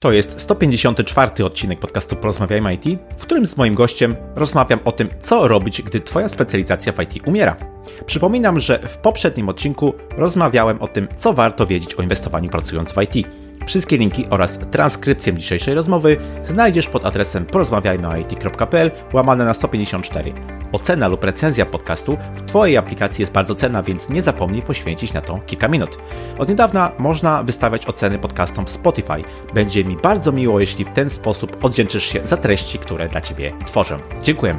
To jest 154 odcinek podcastu Porozmawiajmy IT, w którym z moim gościem rozmawiam o tym, co robić, gdy Twoja specjalizacja w IT umiera. Przypominam, że w poprzednim odcinku rozmawiałem o tym, co warto wiedzieć o inwestowaniu pracując w IT. Wszystkie linki oraz transkrypcję dzisiejszej rozmowy znajdziesz pod adresem porozmawiajmyoit.pl łamane na 154. Ocena lub recenzja podcastu w Twojej aplikacji jest bardzo cenna, więc nie zapomnij poświęcić na to kilka minut. Od niedawna można wystawiać oceny podcastom w Spotify. Będzie mi bardzo miło, jeśli w ten sposób odwdzięczysz się za treści, które dla Ciebie tworzę. Dziękuję.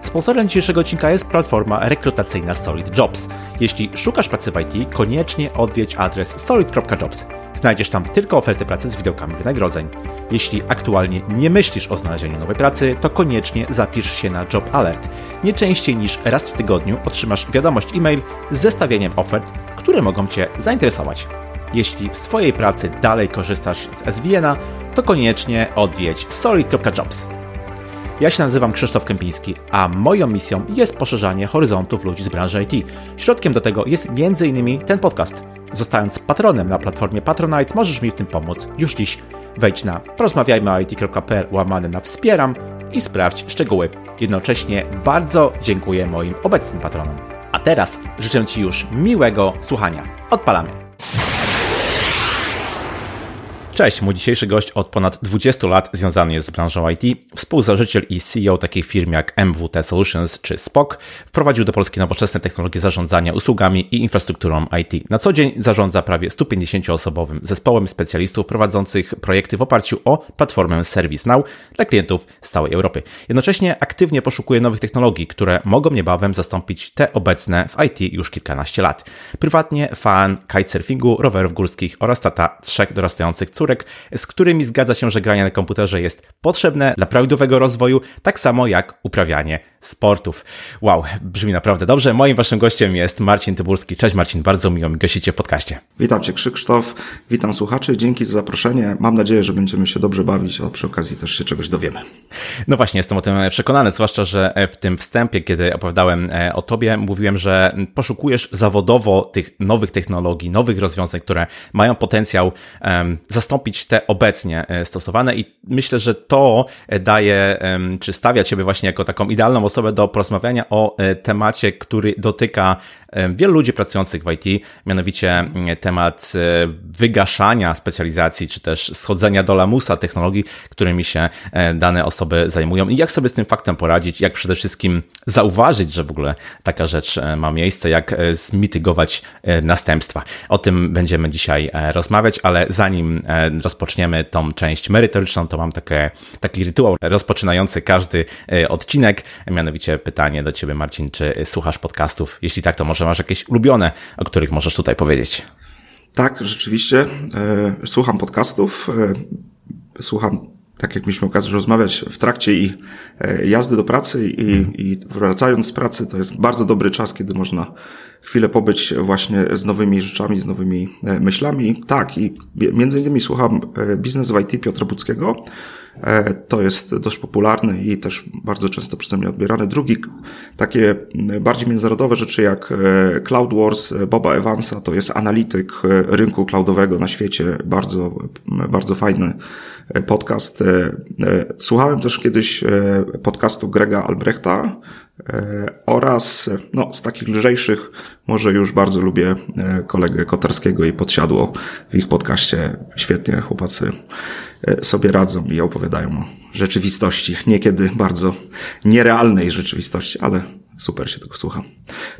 Sponsorem dzisiejszego odcinka jest platforma rekrutacyjna Solid Jobs. Jeśli szukasz pracy w IT, koniecznie odwiedź adres solid.jobs. Znajdziesz tam tylko oferty pracy z widełkami wynagrodzeń. Jeśli aktualnie nie myślisz o znalezieniu nowej pracy, to koniecznie zapisz się na Job Alert. Nie częściej niż raz w tygodniu otrzymasz wiadomość e-mail z zestawieniem ofert, które mogą Cię zainteresować. Jeśli w swojej pracy dalej korzystasz z SVN-a, to koniecznie odwiedź solid.jobs. Ja się nazywam Krzysztof Kępiński, a moją misją jest poszerzanie horyzontów ludzi z branży IT. Środkiem do tego jest m.in. ten podcast. Zostając patronem na platformie Patronite, możesz mi w tym pomóc już dziś. Wejdź na porozmawiajmyoit.pl łamany na wspieram i sprawdź szczegóły. Jednocześnie bardzo dziękuję moim obecnym patronom. A teraz życzę Ci już miłego słuchania. Odpalamy! Cześć, mój dzisiejszy gość od ponad 20 lat związany jest z branżą IT, współzałożyciel i CEO takich firm jak MWT Solutions czy SPOK, wprowadził do Polski nowoczesne technologie zarządzania usługami i infrastrukturą IT. Na co dzień zarządza prawie 150-osobowym zespołem specjalistów prowadzących projekty w oparciu o platformę ServiceNow dla klientów z całej Europy. Jednocześnie aktywnie poszukuje nowych technologii, które mogą niebawem zastąpić te obecne w IT już kilkanaście lat. Prywatnie fan kitesurfingu, rowerów górskich oraz tata trzech dorastających córek córek, z którymi zgadza się, że granie na komputerze jest potrzebne dla prawidłowego rozwoju, tak samo jak uprawianie sportów. Wow, brzmi naprawdę dobrze. Moim waszym gościem jest Marcin Tyburski. Cześć Marcin, bardzo miło mi gościcie w podcaście. Witam cię Krzysztof, witam słuchaczy, dzięki za zaproszenie. Mam nadzieję, że będziemy się dobrze bawić, a przy okazji też się czegoś dowiemy. No właśnie, jestem o tym przekonany, zwłaszcza, że w tym wstępie, kiedy opowiadałem e, o tobie, mówiłem, że poszukujesz zawodowo tych nowych technologii, nowych rozwiązań, które mają potencjał um, zastąpić te obecnie e, stosowane i myślę, że to daje, um, czy stawia ciebie właśnie jako taką idealną osobę do porozmawiania o e, temacie, który dotyka e, wielu ludzi pracujących w IT, mianowicie temat e, wygaszania specjalizacji, czy też schodzenia do lamusa technologii, którymi się dane osoby zajmują i jak sobie z tym faktem poradzić, jak przede wszystkim zauważyć, że w ogóle taka rzecz ma miejsce, jak zmitygować następstwa. O tym będziemy dzisiaj rozmawiać, ale zanim rozpoczniemy tą część merytoryczną, to mam takie, taki rytuał rozpoczynający każdy odcinek, mianowicie pytanie do Ciebie, Marcin, czy słuchasz podcastów? Jeśli tak, to może masz jakieś ulubione, o których możesz tutaj powiedzieć? Tak, rzeczywiście. E, słucham podcastów. E, słucham, tak jak mieliśmy okazję rozmawiać, w trakcie i e, jazdy do pracy i, i wracając z pracy, to jest bardzo dobry czas, kiedy można chwilę pobyć właśnie z nowymi rzeczami, z nowymi myślami. Tak, i między innymi słucham Biznes w IT Piotra Buckiego, E, to jest dość popularny i też bardzo często przeze mnie odbierany. Drugi, takie bardziej międzynarodowe rzeczy jak e, Cloud Wars e, Boba Evansa, to jest analityk rynku cloudowego na świecie, bardzo, bardzo fajny podcast. Słuchałem też kiedyś podcastu Grega Albrechta oraz no, z takich lżejszych może już bardzo lubię kolegę Kotarskiego i Podsiadło w ich podcaście. Świetnie chłopacy E, sobie radzą i opowiadają o rzeczywistości, niekiedy bardzo nierealnej rzeczywistości, ale super się tego słucham.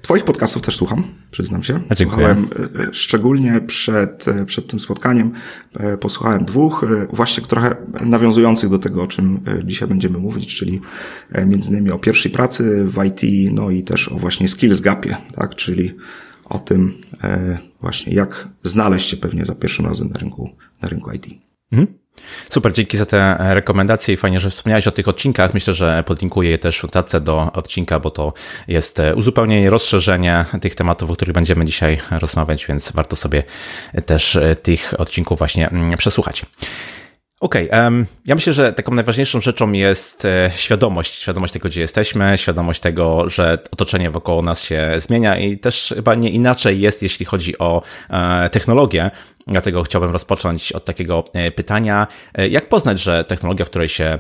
Twoich podcastów też słucham, przyznam się. A Słuchałem e, e, szczególnie przed, przed tym spotkaniem. Posłuchałem dwóch, właśnie trochę nawiązujących do tego, o czym dzisiaj będziemy mówić, czyli między innymi o pierwszej pracy w IT, no i też o właśnie skills gapie, tak, czyli o tym właśnie jak znaleźć się pewnie za pierwszym razem na rynku, na rynku IT. Mhm. Super, dzięki za te rekomendacje i fajnie, że wspomniałeś o tych odcinkach. Myślę, że podlinkuję je też w notatce do odcinka, bo to jest uzupełnienie, rozszerzenie tych tematów, o których będziemy dzisiaj rozmawiać, więc warto sobie też tych odcinków właśnie mm, przesłuchać. Okej, okay, ja myślę, że taką najważniejszą rzeczą jest e, świadomość, świadomość tego, gdzie jesteśmy, świadomość tego, że otoczenie wokoło nas się zmienia i też chyba nie inaczej jest, jeśli chodzi o e, technologię. Dlatego chciałbym rozpocząć od takiego e, pytania, jak poznać, że technologia, w której się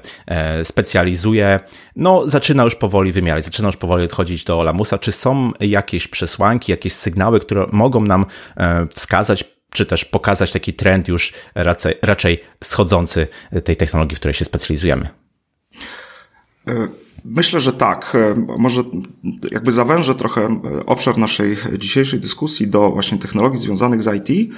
specjalizuje, no zaczyna już powoli wymierać, zaczyna już powoli odchodzić do lamusa. Czy są jakieś przesłanki, jakieś sygnały, które mogą nam wskazać, czy też pokazać taki trend już raczej, raczej schodzący tej technologii, w której się specjalizujemy? Myślę, że tak. Może jakby zawężę trochę obszar naszej dzisiejszej dyskusji do właśnie technologii związanych z IT.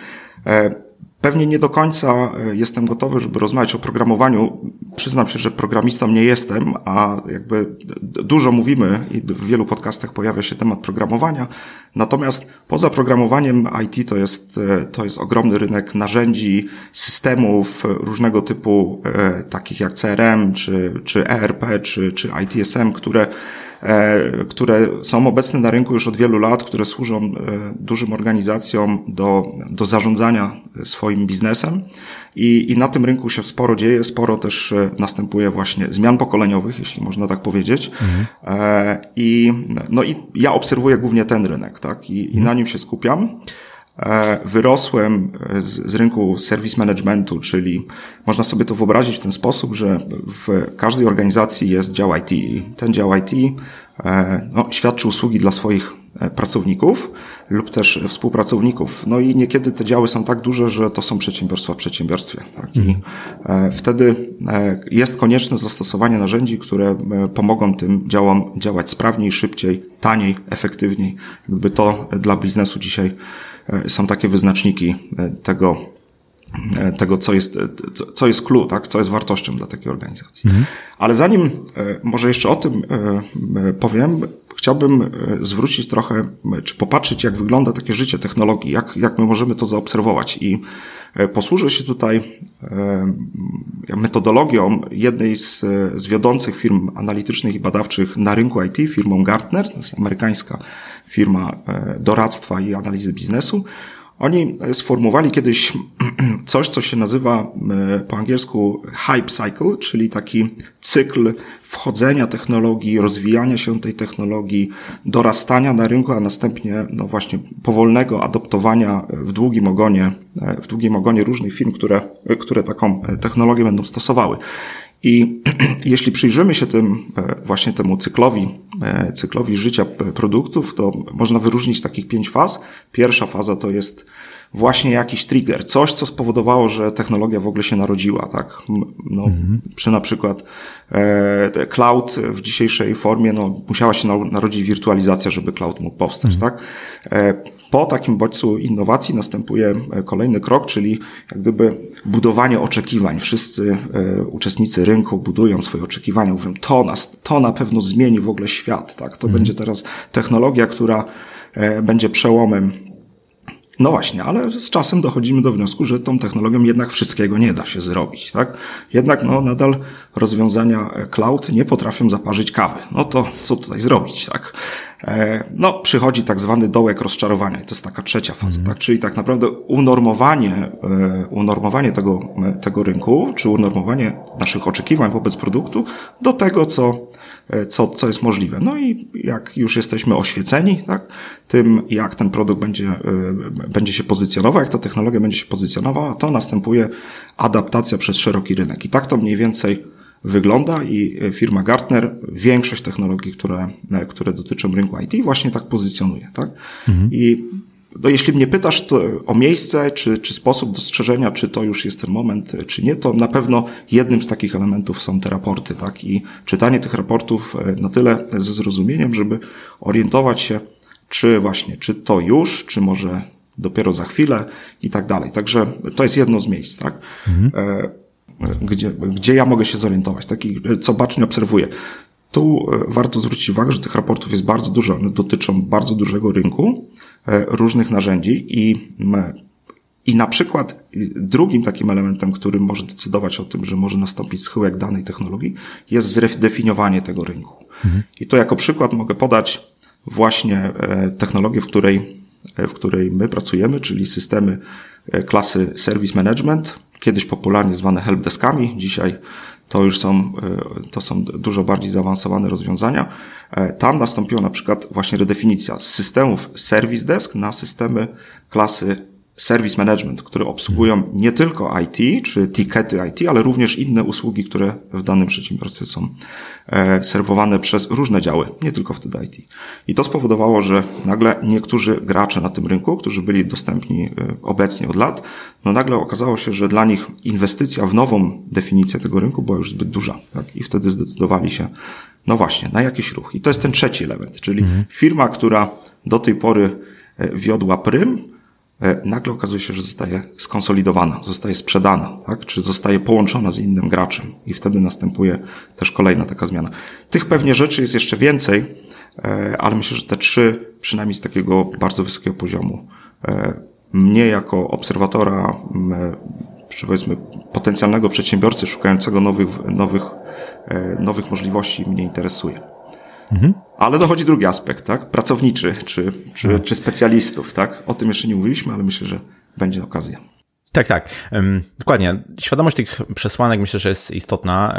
Pewnie nie do końca e, jestem gotowy, żeby rozmawiać o programowaniu. Przyznam się, że programistą nie jestem, a jakby dużo mówimy i w wielu podcastach pojawia się temat programowania. Natomiast poza programowaniem IT to jest, e, to jest ogromny rynek narzędzi, systemów różnego typu, e, takich jak CRM, czy, czy ERP, czy, czy ITSM, które E, które są obecne na rynku już od wielu lat, które służą e, dużym organizacjom do, do zarządzania swoim biznesem. I, I na tym rynku się sporo dzieje, sporo też e, następuje właśnie zmian pokoleniowych, jeśli można tak powiedzieć. Mhm. I, no i ja obserwuję głównie ten rynek, tak? I, mhm. i na nim się skupiam. Wyrosłem z, z rynku service managementu, czyli można sobie to wyobrazić w ten sposób, że w każdej organizacji jest dział IT. Ten dział IT e, no, świadczy usługi dla swoich e, pracowników lub też współpracowników. No i niekiedy te działy są tak duże, że to są przedsiębiorstwa w przedsiębiorstwie. Tak? I mhm. e, wtedy jest konieczne zastosowanie narzędzi, które pomogą tym działom działać sprawniej, szybciej, taniej, efektywniej. Jakby to dla biznesu dzisiaj są takie wyznaczniki tego, E, tego, co jest, e, co jest clue, tak? co jest wartością dla takiej organizacji. Mhm. Ale zanim e, może jeszcze o tym powiem, chciałbym zwrócić trochę, czy popatrzeć, jak wygląda takie życie technologii, jak, jak my możemy to zaobserwować. I posłużę się tutaj metodologią jednej z, z wiodących firm analitycznych i badawczych na rynku IT, firmą Gartner, to jest amerykańska firma doradztwa i analizy biznesu. Oni sformułowali kiedyś coś, co się nazywa e, po angielsku hype cycle, czyli taki cykl wchodzenia technologii, rozwijania się tej technologii, dorastania na rynku, a następnie no właśnie powolnego adoptowania w długim ogonie, e, w długim ogonie różnych firm, które, które taką technologię będą stosowały. I jeśli przyjrzymy się tym właśnie temu cyklowi, cyklowi życia produktów, to można wyróżnić takich pięć faz. Pierwsza faza to jest właśnie jakiś trigger, coś, co spowodowało, że technologia w ogóle się narodziła, tak? No, mhm. Przy na przykład e, cloud w dzisiejszej formie, no, musiała się narodzić wirtualizacja, żeby cloud mógł powstać, mhm. tak? E, po takim bodźcu innowacji następuje e, kolejny krok, czyli jak gdyby budowanie oczekiwań. Wszyscy e, uczestnicy rynku budują swoje oczekiwania, mówią, to nas, to na pewno zmieni w ogóle świat, tak? To mhm. będzie teraz technologia, która e, będzie przełomem no właśnie, ale z czasem dochodzimy do wniosku, że tą technologią jednak wszystkiego nie da się zrobić, tak? Jednak no nadal rozwiązania cloud nie potrafią zaparzyć kawy. No to co tutaj zrobić, tak? E, no, przychodzi tak zwany dołek rozczarowania i to jest taka trzecia faza, mm. tak? Czyli tak naprawdę unormowanie, e, unormowanie tego, tego rynku, czy unormowanie naszych oczekiwań wobec produktu do tego, co E, co, co jest możliwe. No i jak już jesteśmy oświeceni, tak, tym jak ten produkt będzie, e, będzie się pozycjonował, jak ta technologia będzie się pozycjonowała, to następuje adaptacja przez szeroki rynek. I tak to mniej więcej wygląda i firma Gartner większość technologii, które, które dotyczą rynku IT właśnie tak pozycjonuje, tak? Mhm. I no jeśli mnie pytasz o miejsce, czy, czy sposób dostrzeżenia, czy to już jest ten moment, czy nie, to na pewno jednym z takich elementów są te raporty, tak? I czytanie tych raportów e, na tyle ze zrozumieniem, żeby orientować się, czy właśnie, czy to już, czy może dopiero za chwilę i tak dalej. Także to jest jedno z miejsc, tak? Mhm. E, gdzie, gdzie ja mogę się zorientować, taki, co bacznie obserwuję. Tu e, warto zwrócić uwagę, że tych raportów jest bardzo dużo, one dotyczą bardzo dużego rynku, E, różnych narzędzi i i na przykład drugim takim elementem, który może decydować o tym, że może nastąpić schyłek danej technologii, jest zredefiniowanie tego rynku. Mhm. I to jako przykład mogę podać właśnie e, technologię, w której, e, w której my pracujemy, czyli systemy klasy Service Management, kiedyś popularnie zwane helpdeskami, dzisiaj to już są, to są dużo bardziej zaawansowane rozwiązania. Tam nastąpiła na przykład właśnie redefinicja z systemów Service Desk na systemy klasy service management, które obsługują nie tylko IT, czy tikety IT, ale również inne usługi, które w danym przedsiębiorstwie są e, serwowane przez różne działy, nie tylko wtedy IT. I to spowodowało, że nagle niektórzy gracze na tym rynku, którzy byli dostępni e, obecnie od lat, no nagle okazało się, że dla nich inwestycja w nową definicję tego rynku była już zbyt duża. Tak? I wtedy zdecydowali się, no właśnie, na jakiś ruch. I to jest ten trzeci element, czyli mhm. firma, która do tej pory e, wiodła prym, nagle okazuje się, że zostaje skonsolidowana, zostaje sprzedana, tak? czy zostaje połączona z innym graczem i wtedy następuje też kolejna taka zmiana. Tych pewnie rzeczy jest jeszcze więcej, e, ale myślę, że te trzy, przynajmniej z takiego bardzo wysokiego poziomu, e, mnie jako obserwatora, czy powiedzmy potencjalnego przedsiębiorcy szukającego nowych, nowych, nowych możliwości mnie interesuje. Mhm. Ale dochodzi drugi aspekt, tak? Pracowniczy, czy, czy, mhm. czy specjalistów, tak? O tym jeszcze nie mówiliśmy, ale myślę, że będzie okazja. Tak, tak. dokładnie. Świadomość tych przesłanek myślę, że jest istotna.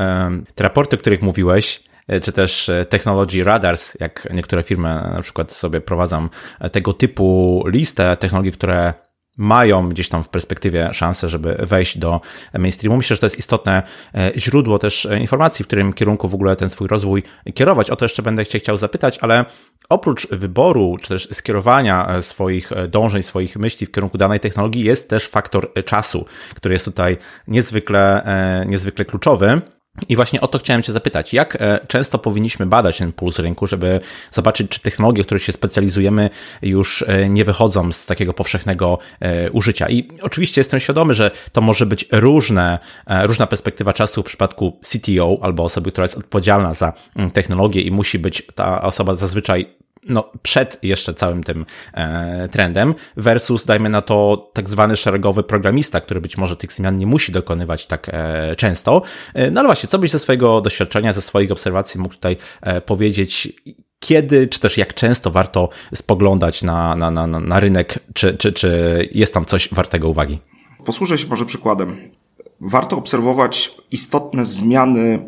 te raporty, o których mówiłeś, e, czy też e, Technology Radars, jak niektóre firmy na przykład sobie prowadzą e, tego typu listę technologii, które mają gdzieś tam w perspektywie szansę, żeby wejść do mainstreamu. Myślę, że to jest istotne e, źródło też e, informacji, w którym kierunku w ogóle ten swój rozwój kierować. O to jeszcze będę cię chciał zapytać, ale oprócz wyboru, czy też skierowania e, swoich dążeń, swoich myśli w kierunku danej technologii, jest też faktor czasu, który jest tutaj niezwykle, niezwykle kluczowy. I właśnie o to chciałem Cię zapytać. Jak e, często powinniśmy badać ten puls rynku, żeby zobaczyć, czy technologie, w których się specjalizujemy, już e, nie wychodzą z takiego powszechnego e, użycia? I oczywiście jestem świadomy, że to może być różne, różna perspektywa czasu w przypadku CTO albo osoby, która jest odpowiedzialna za mm, technologię i musi być ta osoba zazwyczaj no, przed jeszcze całym tym e, trendem, versus dajmy na to tak zwany szeregowy programista, który być może tych zmian nie musi dokonywać tak e, często. E, no ale właśnie, co byś ze swojego doświadczenia, ze swoich obserwacji mógł tutaj e, powiedzieć, kiedy, czy też jak często warto spoglądać na, na, na, na rynek, czy, czy, czy jest tam coś wartego uwagi? Posłużę się może przykładem warto obserwować istotne zmiany,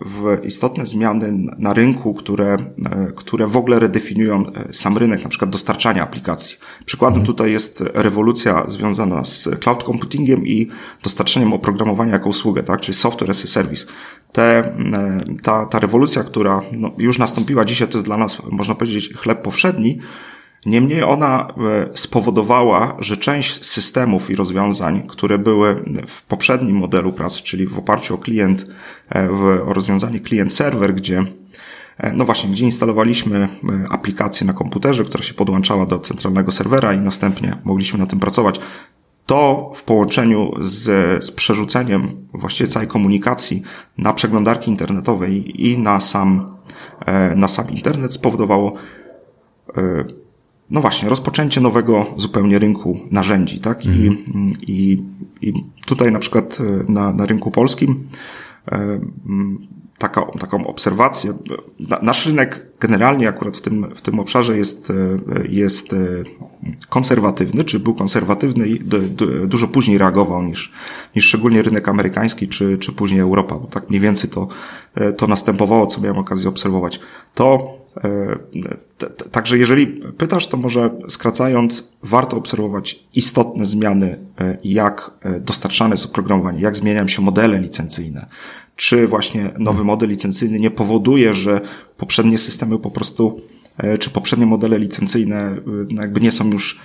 w, istotne zmiany na rynku, które, e, które w ogóle redefiniują e, sam rynek, na przykład dostarczania aplikacji. Przykładem tutaj jest rewolucja związana z cloud computingiem i dostarczeniem oprogramowania jako usługę, tak? czyli software as a service. Te, e, ta, ta rewolucja, która no, już nastąpiła dzisiaj, to jest dla nas, można powiedzieć, chleb powszedni, Niemniej ona e, spowodowała, że część systemów i rozwiązań, które były w poprzednim modelu pracy, czyli w oparciu o klient, e, o rozwiązanie klient-serwer, gdzie e, no właśnie, gdzie instalowaliśmy aplikację na komputerze, która się podłączała do centralnego serwera i następnie mogliśmy na tym pracować. To w połączeniu z, z przerzuceniem właściwie całej komunikacji na przeglądarki internetowe i na sam, na sam internet spowodowało no właśnie, rozpoczęcie nowego zupełnie rynku narzędzi, tak? I, mhm. i, i tutaj na przykład e, na, na rynku polskim e, taka, taką obserwację. Nasz rynek generalnie akurat w tym, w tym obszarze jest, e, jest konserwatywny, czy był konserwatywny i dużo później reagował niż, niż szczególnie rynek amerykański, czy, czy później Europa, bo tak mniej więcej to, to następowało, co miałem okazję obserwować. To Także jeżeli pytasz, to może skracając, warto obserwować istotne zmiany, e, jak e, dostarczane jest oprogramowanie, jak zmieniają się modele licencyjne. Czy właśnie nowy hmm. model licencyjny nie powoduje, że poprzednie systemy po prostu, e, czy poprzednie modele licencyjne jakby nie są już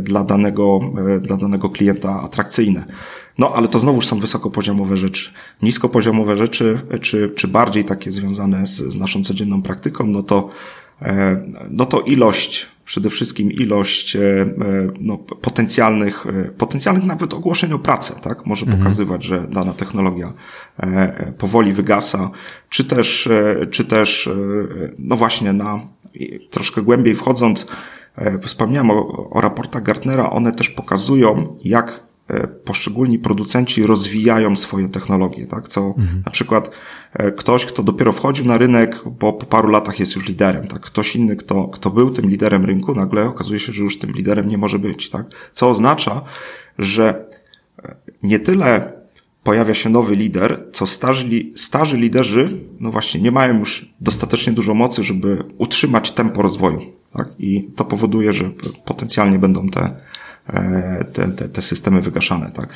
dla danego, dla danego klienta atrakcyjne. No, ale to znowuż są wysokopoziomowe rzeczy. Niskopoziomowe rzeczy, czy, czy bardziej takie związane z, z naszą codzienną praktyką, no to, e, no to ilość, przede wszystkim ilość e, e, no, potencjalnych, potencjalnych nawet ogłoszeń o pracę, tak? Może mhm. pokazywać, że dana technologia powoli wygasa, czy też, czy też, no właśnie na troszkę głębiej wchodząc, wspomniałem o, o raportach Gartnera, one też pokazują, jak E, poszczególni producenci rozwijają swoje technologie, tak? Co mhm. na przykład e, ktoś, kto dopiero wchodził na rynek, bo po paru latach jest już liderem, tak? Ktoś inny, kto, kto był tym liderem rynku, nagle okazuje się, że już tym liderem nie może być, tak? Co oznacza, że e, nie tyle pojawia się nowy lider, co starzy, starzy liderzy, no właśnie, nie mają już dostatecznie dużo mocy, żeby utrzymać tempo rozwoju. Tak? I to powoduje, że potencjalnie będą te, te, te, te systemy wygaszane. Tak?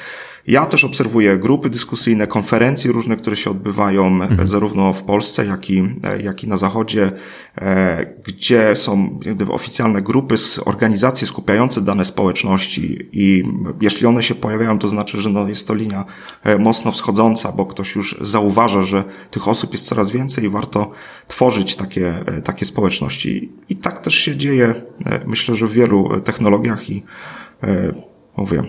Ja też obserwuję grupy dyskusyjne, konferencje różne, które się odbywają mhm. zarówno w Polsce, jak i, jak i na Zachodzie, e, gdzie są gdyby, oficjalne grupy, organizacje skupiające dane społeczności i jeśli one się pojawiają, to znaczy, że no jest to linia e, mocno wschodząca, bo ktoś już zauważa, że tych osób jest coraz więcej i warto tworzyć takie, e, takie społeczności. I tak też się dzieje, myślę, że w wielu technologiach i mówię,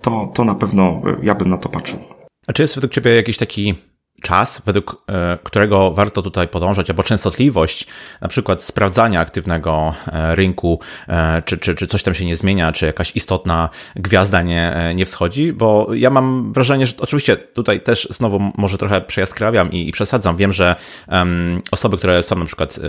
to, to na pewno ja bym na to patrzył. A czy jest według Ciebie jakiś taki czas, według e, którego warto tutaj podążać, albo częstotliwość na przykład sprawdzania aktywnego e, rynku, e, czy, czy, czy coś tam się nie zmienia, czy jakaś istotna gwiazda nie, nie wschodzi, bo ja mam wrażenie, że oczywiście tutaj też znowu może trochę przejaskrawiam i, i przesadzam. Wiem, że um, osoby, które są na przykład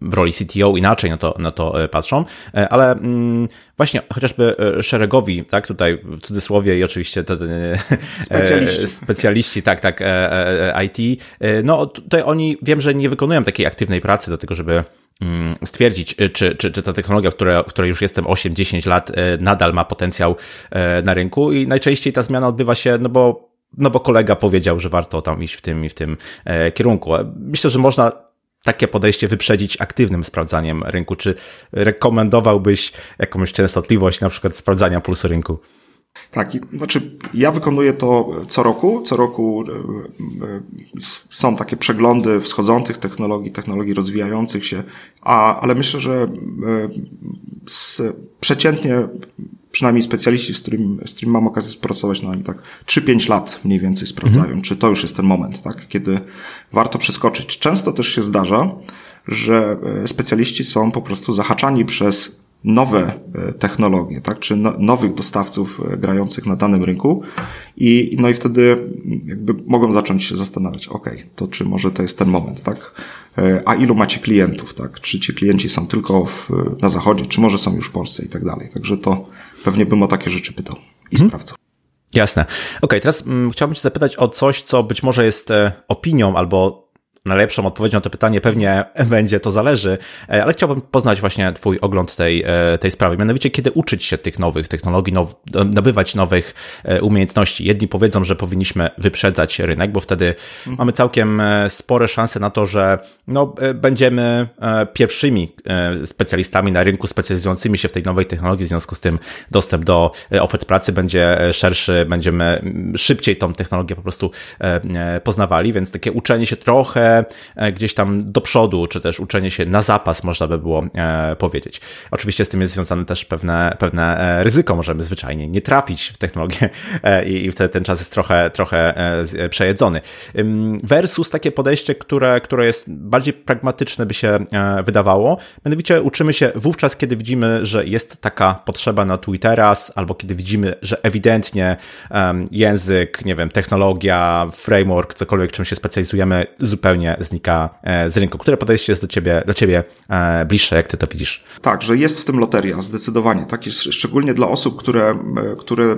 w roli CTO inaczej na to, na to patrzą, ale um, właśnie chociażby szeregowi, tak, tutaj w cudzysłowie i oczywiście to, specjaliści. specjaliści, tak, tak, IT, e, no tutaj oni wiem, że nie wykonują takiej aktywnej pracy do tego, żeby mm, stwierdzić, e, czy, czy, czy ta technologia, w której, w której już jestem 8-10 lat, e, nadal ma potencjał na rynku i najczęściej ta zmiana odbywa się, no bo, no bo kolega powiedział, że warto tam iść w tym i w tym kierunku. Myślę, że można takie podejście wyprzedzić aktywnym sprawdzaniem rynku. Czy rekomendowałbyś jakąś częstotliwość na przykład sprawdzania pulsu rynku? Tak, znaczy ja wykonuję to co roku. Co roku e, e, są takie przeglądy wschodzących technologii, technologii rozwijających się, a, ale myślę, że e, przeciętnie przynajmniej specjaliści, z którym, z którym mam okazję współpracować, no oni tak 3-5 lat mniej więcej sprawdzają, mhm. czy to już jest ten moment, tak, kiedy warto przeskoczyć. Często też się zdarza, że specjaliści są po prostu zahaczani przez nowe e, technologie, tak, czy no, nowych dostawców e, grających na danym rynku i no i wtedy jakby mogą zacząć się zastanawiać, ok, to czy może to jest ten moment, tak, e, a ilu macie klientów, tak, czy ci klienci są tylko w, na zachodzie, czy może są już w Polsce i tak dalej, także to pewnie bym o takie rzeczy pytał i hmm. sprawdzał. Jasne. Okej, okay, teraz mm, chciałbym Cię zapytać o coś, co być może jest opinią albo najlepszą odpowiedzią na to pytanie pewnie będzie, to zależy, e, ale chciałbym poznać właśnie Twój ogląd tej, e, tej sprawy. Mianowicie, kiedy uczyć się tych nowych technologii, now, nabywać nowych e, umiejętności. Jedni powiedzą, że powinniśmy wyprzedzać rynek, bo wtedy mhm. mamy całkiem spore szanse na to, że no, będziemy pierwszymi specjalistami na rynku specjalizującymi się w tej nowej technologii, w związku z tym dostęp do ofert pracy będzie szerszy, będziemy szybciej tą technologię po prostu poznawali, więc takie uczenie się trochę E, gdzieś tam do przodu, czy też uczenie się na zapas, można by było e, powiedzieć. Oczywiście z tym jest związane też pewne, pewne e, ryzyko, możemy zwyczajnie nie trafić w technologię i wtedy ten czas jest trochę, trochę przejedzony. Versus takie podejście, które, które jest bardziej pragmatyczne by się wydawało, mianowicie uczymy się wówczas, kiedy widzimy, że jest taka potrzeba na Twittera, albo kiedy widzimy, że ewidentnie język, nie wiem, technologia, framework, cokolwiek, czym się specjalizujemy, zupełnie znika e, z rynku. Które podejście jest do ciebie, dla ciebie e, bliższe, jak ty to widzisz? Tak, że jest w tym loteria, zdecydowanie. Tak jest szczególnie dla osób, które, e, które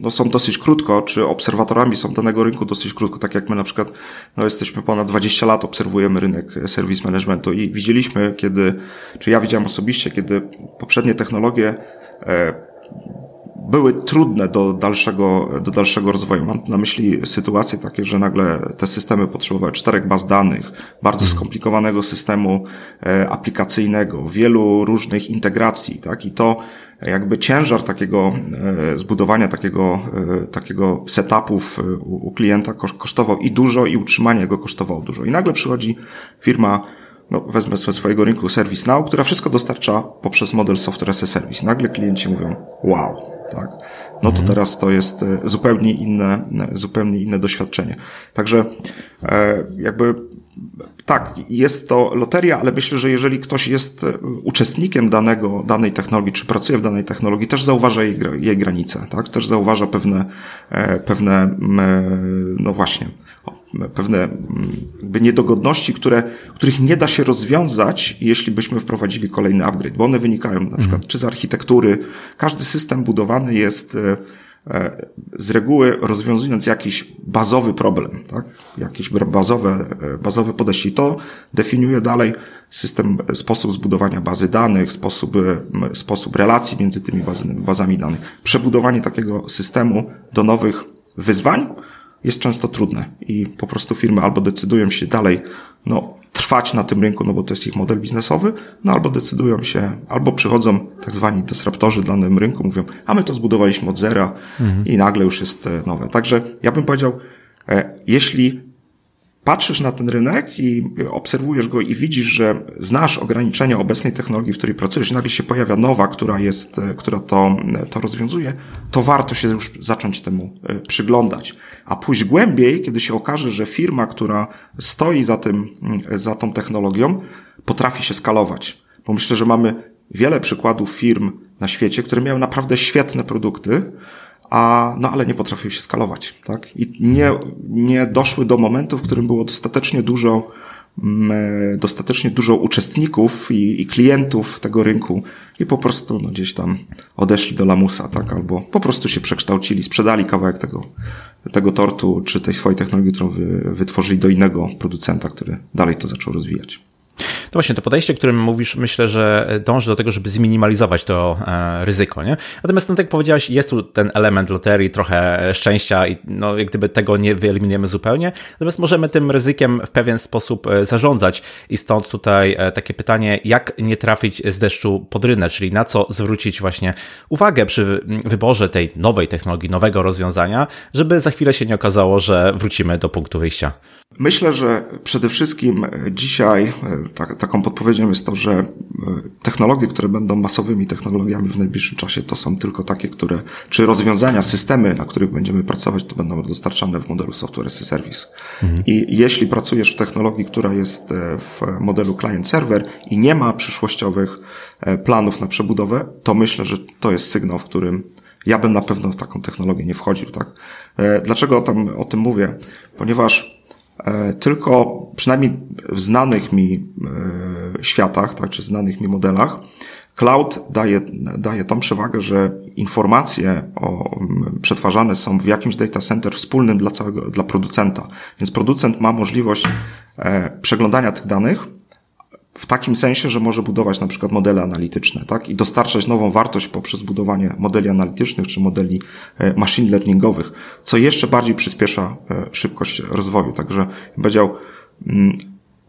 no, są dosyć krótko, czy obserwatorami są danego rynku dosyć krótko, tak jak my na przykład no, jesteśmy ponad 20 lat, obserwujemy rynek serwis managementu i widzieliśmy, kiedy, czy ja widziałem osobiście, kiedy poprzednie technologie były trudne do dalszego, do dalszego rozwoju. Mam na myśli sytuacje takie, że nagle te systemy potrzebowały czterech baz danych, bardzo mhm. skomplikowanego systemu e, aplikacyjnego, wielu różnych integracji, tak? I to jakby ciężar takiego e, zbudowania takiego, e, takiego setupów u klienta kosztował i dużo i utrzymanie go kosztowało dużo. I nagle przychodzi firma no, wezmę ze swojego rynku ServiceNow, która wszystko dostarcza poprzez model software as a service. Nagle klienci mówią, wow, tak? No to mhm. teraz to jest e, zupełnie inne, zupełnie inne doświadczenie. Także e, jakby tak, jest to loteria, ale myślę, że jeżeli ktoś jest e, uczestnikiem danego, danej technologii, czy pracuje w danej technologii, też zauważa jej, jej granice, tak? Też zauważa pewne, pewne, no właśnie, pewne jakby niedogodności, które, których nie da się rozwiązać, jeśli byśmy wprowadzili kolejny upgrade, bo one wynikają na przykład mhm. czy z architektury. Każdy system budowany jest z reguły rozwiązując jakiś bazowy problem, tak? jakieś bazowe, bazowe podejście. I to definiuje dalej system, sposób zbudowania bazy danych, sposób, sposób relacji między tymi bazami danych. Przebudowanie takiego systemu do nowych wyzwań jest często trudne i po prostu firmy albo decydują się dalej, no, trwać na tym rynku, no bo to jest ich model biznesowy, no albo decydują się, albo przychodzą tak zwani disruptorzy dla danym rynku, mówią, a my to zbudowaliśmy od zera mhm. i nagle już jest e, nowe. Także ja bym powiedział, e, jeśli patrzysz na ten rynek i obserwujesz go i widzisz, że znasz ograniczenia obecnej technologii, w której pracujesz, nagle się pojawia nowa, która jest, e, która to, to rozwiązuje, to warto się już zacząć temu przyglądać. A pójść głębiej, kiedy się okaże, że firma, która stoi za tym, za tą technologią, potrafi się skalować. Bo myślę, że mamy wiele przykładów firm na świecie, które miały naprawdę świetne produkty, a, no ale nie potrafiły się skalować, tak? I nie, nie doszły do momentu, w którym było dostatecznie dużo, mm, e, dostatecznie dużo uczestników i, i klientów tego rynku i po prostu no, gdzieś tam odeszli do lamusa, tak? Albo po prostu się przekształcili, sprzedali kawałek tego, tego tortu, czy tej swojej technologii, którą wy, wytworzyli do innego producenta, który dalej to zaczął rozwijać. To właśnie to podejście, którym mówisz, myślę, że dąży do tego, żeby zminimalizować to e, ryzyko, nie? Natomiast, no tak jak powiedziałeś, jest tu ten element loterii, trochę szczęścia i no, jak gdyby tego nie wyeliminujemy zupełnie. Natomiast możemy tym ryzykiem w pewien sposób e, zarządzać i stąd tutaj e, takie pytanie, jak nie trafić z deszczu pod rynę, czyli na co zwrócić właśnie uwagę przy wyborze tej nowej technologii, nowego rozwiązania, żeby za chwilę się nie okazało, że wrócimy do punktu wyjścia. Myślę, że przede wszystkim dzisiaj tak, taką podpowiedzią jest to, że e, technologie, które będą masowymi technologiami w najbliższym czasie, to są tylko takie, które, czy rozwiązania, systemy, na których będziemy pracować, to będą dostarczane w modelu software as a service. Mhm. I jeśli pracujesz w technologii, która jest e, w modelu client-server i nie ma przyszłościowych e, planów na przebudowę, to myślę, że to jest sygnał, w którym ja bym na pewno w taką technologię nie wchodził, tak? Dlaczego o tym, o tym mówię? Ponieważ E, tylko przynajmniej w znanych mi e, światach, tak, czy znanych mi modelach, cloud daje, daje tą przewagę, że informacje o, przetwarzane są w jakimś data center wspólnym dla całego, dla producenta. Więc producent ma możliwość e, przeglądania tych danych, w takim sensie, że może budować na przykład modele analityczne, tak? I dostarczać nową wartość poprzez budowanie modeli analitycznych czy modeli e, machine learningowych, co jeszcze bardziej przyspiesza e, szybkość rozwoju. Także powiedział, mm,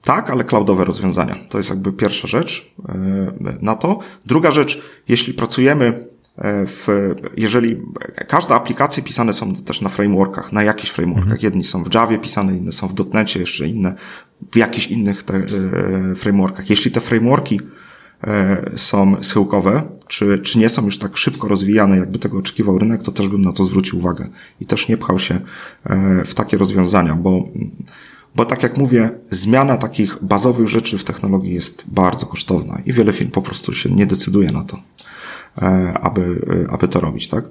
tak, ale cloudowe rozwiązania. To jest jakby pierwsza rzecz e, na to. Druga rzecz, jeśli pracujemy w, jeżeli każde aplikacje pisane są też na frameworkach, na jakichś frameworkach. Mhm. Jedni są w Javie pisane, inne są w .NETcie, jeszcze inne w jakichś innych te, e, frameworkach. Jeśli te frameworki e, są schyłkowe, czy, czy nie są już tak szybko rozwijane, jakby tego oczekiwał rynek, to też bym na to zwrócił uwagę. I też nie pchał się e, w takie rozwiązania, bo, bo tak jak mówię, zmiana takich bazowych rzeczy w technologii jest bardzo kosztowna i wiele firm po prostu się nie decyduje na to, aby, aby to robić, tak?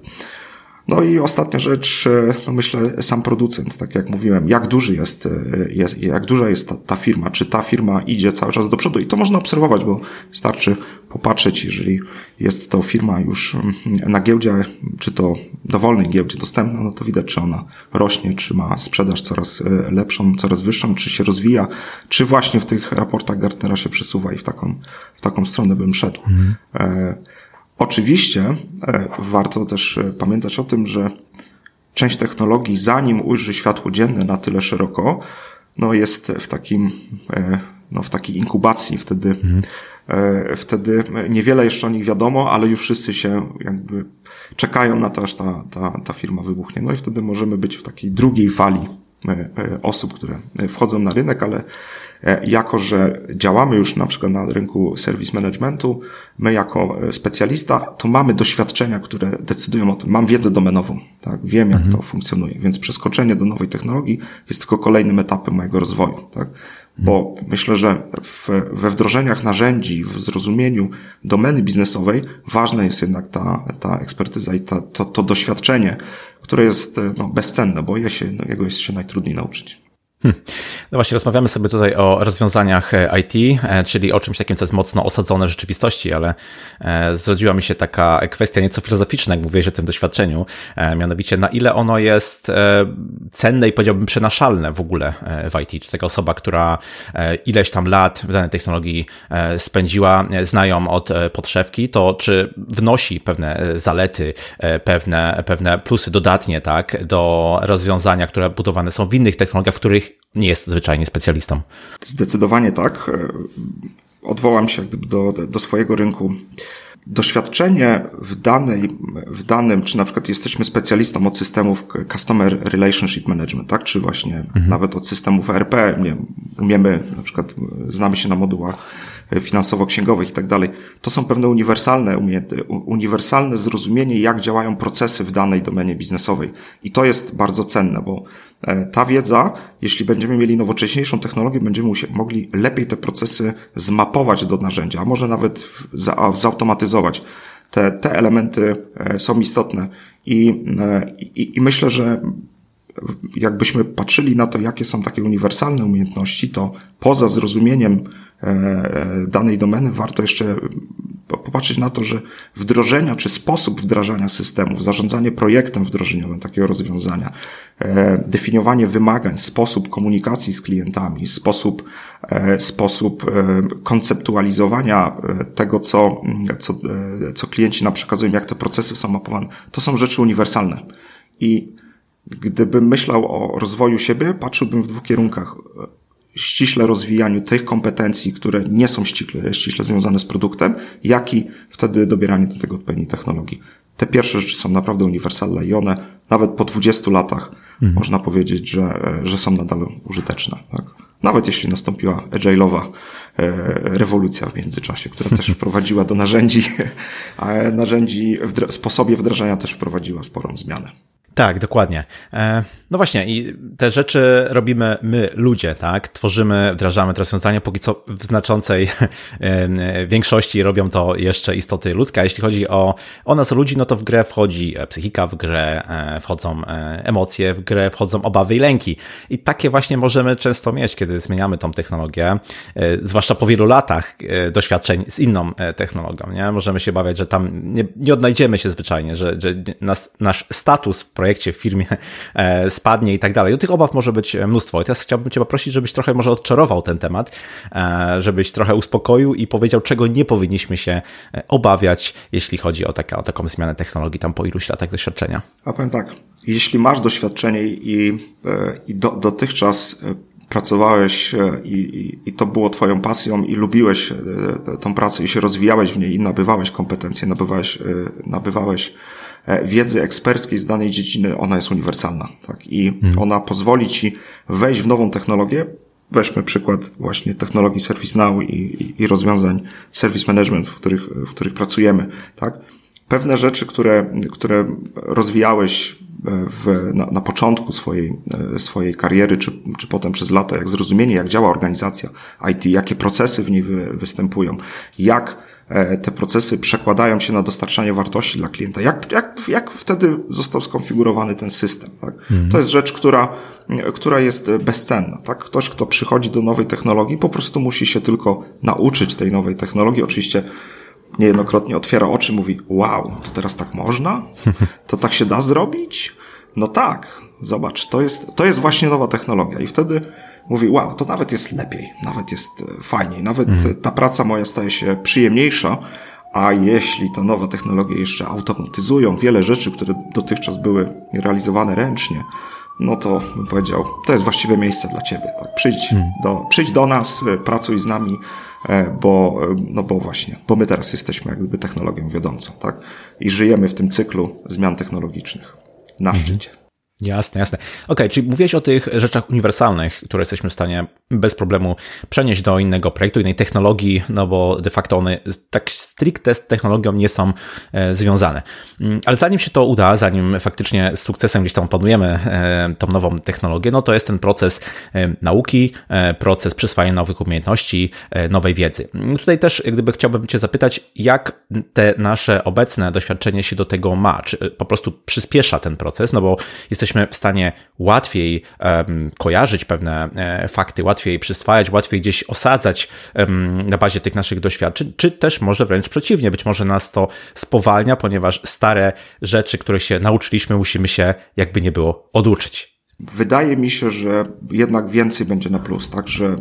No i ostatnia rzecz, e, no myślę, sam producent, tak jak mówiłem, jak duży jest, e, jest jak duża jest ta, ta, firma, czy ta firma idzie cały czas do przodu i to można obserwować, bo starczy popatrzeć, jeżeli jest to firma już mm, na giełdzie, czy to dowolnej giełdzie dostępna, no to widać, czy ona rośnie, czy ma sprzedaż coraz e, lepszą, coraz wyższą, czy się rozwija, czy właśnie w tych raportach Gartnera się przesuwa i w taką, w taką stronę bym szedł. Mhm. Oczywiście e, warto też e, pamiętać o tym, że część technologii, zanim ujrzy światło dzienne na tyle szeroko, no jest w takim, e, no w takiej inkubacji. Wtedy, mhm. wtedy niewiele jeszcze o nich wiadomo, ale już wszyscy się jakby czekają na to, aż ta, ta, ta firma wybuchnie. No i wtedy możemy być w takiej drugiej fali osób, które wchodzą na rynek, ale jako że działamy już na przykład na rynku service managementu, my jako e, specjalista, to mamy doświadczenia, które decydują o tym. Mam wiedzę domenową, tak? wiem jak mhm. to funkcjonuje, więc przeskoczenie do nowej technologii jest tylko kolejnym etapem mojego rozwoju. Tak? Bo myślę, że w, we wdrożeniach narzędzi, w zrozumieniu domeny biznesowej ważna jest jednak ta, ta ekspertyza i ta, to, to doświadczenie, które jest no, bezcenne, bo je się, no, jego jest się najtrudniej nauczyć. Hmm. No właśnie, rozmawiamy sobie tutaj o rozwiązaniach e, IT, e, czyli o czymś takim, co jest mocno osadzone w rzeczywistości, ale e, zrodziła mi się taka kwestia nieco filozoficzna, jak mówiłeś o tym doświadczeniu, mianowicie na ile ono jest cenne i powiedziałbym przenaszalne w ogóle w IT. Czy taka osoba, która ileś tam lat w danej technologii spędziła, znają od podszewki, to czy wnosi pewne zalety, pewne, pewne plusy dodatnie, tak, do rozwiązania, które budowane są w innych technologiach, w których nie jest zwyczajnie specjalistą. Zdecydowanie tak. E, odwołam się do, do swojego rynku. Doświadczenie w, danej, w danym, czy na przykład jesteśmy specjalistą od systemów Customer Relationship Management, tak? Czy właśnie mhm. nawet od systemów ERP, nie, umiemy, na przykład znamy się na modułach finansowo-księgowych i tak dalej. To są pewne uniwersalne, uniwersalne zrozumienie, jak działają procesy w danej domenie biznesowej. I to jest bardzo cenne, bo e, ta wiedza, jeśli będziemy mieli nowocześniejszą technologię, będziemy mogli lepiej te procesy zmapować do narzędzia, a może nawet za, zautomatyzować. Te, te elementy e, są istotne. I, e, i, I myślę, że jakbyśmy patrzyli na to, jakie są takie uniwersalne umiejętności, to poza zrozumieniem E, danej domeny, warto jeszcze popatrzeć na to, że wdrożenia czy sposób wdrażania systemów, zarządzanie projektem wdrożeniowym takiego rozwiązania, e, definiowanie wymagań, sposób komunikacji z klientami, sposób, e, sposób konceptualizowania tego, co, co, co klienci nam przekazują, jak te procesy są mapowane, to są rzeczy uniwersalne. I gdybym myślał o rozwoju siebie, patrzyłbym w dwóch kierunkach ściśle rozwijaniu tych kompetencji, które nie są ściśle, ściśle związane z produktem, jak i wtedy dobieranie do tego odpowiedniej technologii. Te pierwsze rzeczy są naprawdę uniwersalne i one nawet po 20 latach mhm. można powiedzieć, że, że są nadal użyteczne. Tak? Nawet jeśli nastąpiła agile'owa e, rewolucja w międzyczasie, która też wprowadziła do narzędzi, a narzędzi, w sposobie wdrażania też wprowadziła sporą zmianę. Tak, dokładnie. E, no właśnie, i te rzeczy robimy my, ludzie, tak? Tworzymy, wdrażamy te rozwiązania, póki co w znaczącej e, większości robią to jeszcze istoty ludzkie. A jeśli chodzi o, o nas, ludzi, no to w grę wchodzi psychika, w grę e, wchodzą emocje, w grę wchodzą obawy i lęki. I takie właśnie możemy często mieć, kiedy zmieniamy tą technologię, zwłaszcza po wielu latach doświadczeń z inną technologią, nie? Możemy się bawiać, że tam nie, nie odnajdziemy się zwyczajnie, że, że nas, nasz status w projekcie w firmie e, spadnie i tak dalej. Do tych obaw może być mnóstwo. I teraz chciałbym Cię poprosić, żebyś trochę może odczarował ten temat, e, żebyś trochę uspokoił i powiedział, czego nie powinniśmy się e, obawiać, jeśli chodzi o, taka, o taką zmianę technologii tam po iluś latach doświadczenia. A powiem tak, jeśli masz doświadczenie i, i do, dotychczas pracowałeś i, i, i, to było twoją pasją i lubiłeś tą pracę i się rozwijałeś w niej i nabywałeś kompetencje, nabywałeś, nabywałeś E, wiedzy eksperckiej z danej dziedziny, ona jest uniwersalna. Tak? I hmm. ona pozwoli ci wejść w nową technologię. Weźmy przykład właśnie technologii ServiceNow i, i, i rozwiązań Service Management, w których, w których pracujemy. Tak? Pewne rzeczy, które, które rozwijałeś e, w, na, na początku swojej, e, swojej kariery, czy, czy potem przez lata, jak zrozumienie, jak działa organizacja IT, jakie procesy w niej wy, występują, jak E, te procesy przekładają się na dostarczanie wartości dla klienta. Jak, jak, jak wtedy został skonfigurowany ten system? Tak? Mhm. To jest rzecz, która, która jest bezcenna. Tak? Ktoś, kto przychodzi do nowej technologii, po prostu musi się tylko nauczyć tej nowej technologii. Oczywiście niejednokrotnie otwiera oczy, mówi, wow, to teraz tak można? To tak się da zrobić? No tak, zobacz, to jest, to jest właśnie nowa technologia. I wtedy mówi, wow, to nawet jest lepiej, nawet jest e, fajniej, nawet mm. ta praca moja staje się przyjemniejsza, a jeśli te nowe technologie jeszcze automatyzują wiele rzeczy, które dotychczas były realizowane ręcznie, no to bym powiedział, to jest właściwe miejsce dla ciebie. Tak? Przyjdź, mm. do, przyjdź do nas, e, pracuj z nami, e, bo, no bo właśnie, bo my teraz jesteśmy jak gdyby technologią wiodącą, tak? I żyjemy w tym cyklu zmian technologicznych na mm. szczycie. Jasne, jasne. Okay, czyli mówiłeś o tych rzeczach uniwersalnych, które jesteśmy w stanie bez problemu przenieść do innego projektu, innej technologii, no bo de facto one tak stricte z technologią nie są e, związane. Mm, ale zanim się to uda, zanim faktycznie z sukcesem gdzieś tam opanujemy e, tą nową technologię, no to jest ten proces e, nauki, proces przyswajania nowych umiejętności, nowej wiedzy. Mm, tutaj też gdyby chciałbym Cię zapytać, jak te nasze obecne doświadczenie się do tego ma? Czy po prostu przyspiesza ten proces? No bo jesteśmy jesteśmy w stanie łatwiej um, kojarzyć pewne e, fakty, łatwiej przyswajać, łatwiej gdzieś osadzać um, na bazie tych naszych doświadczeń, czy też może wręcz przeciwnie, być może nas to spowalnia, ponieważ stare rzeczy, które się nauczyliśmy, musimy się jakby nie było oduczyć. Wydaje mi się, że jednak więcej będzie na plus, tak, że e,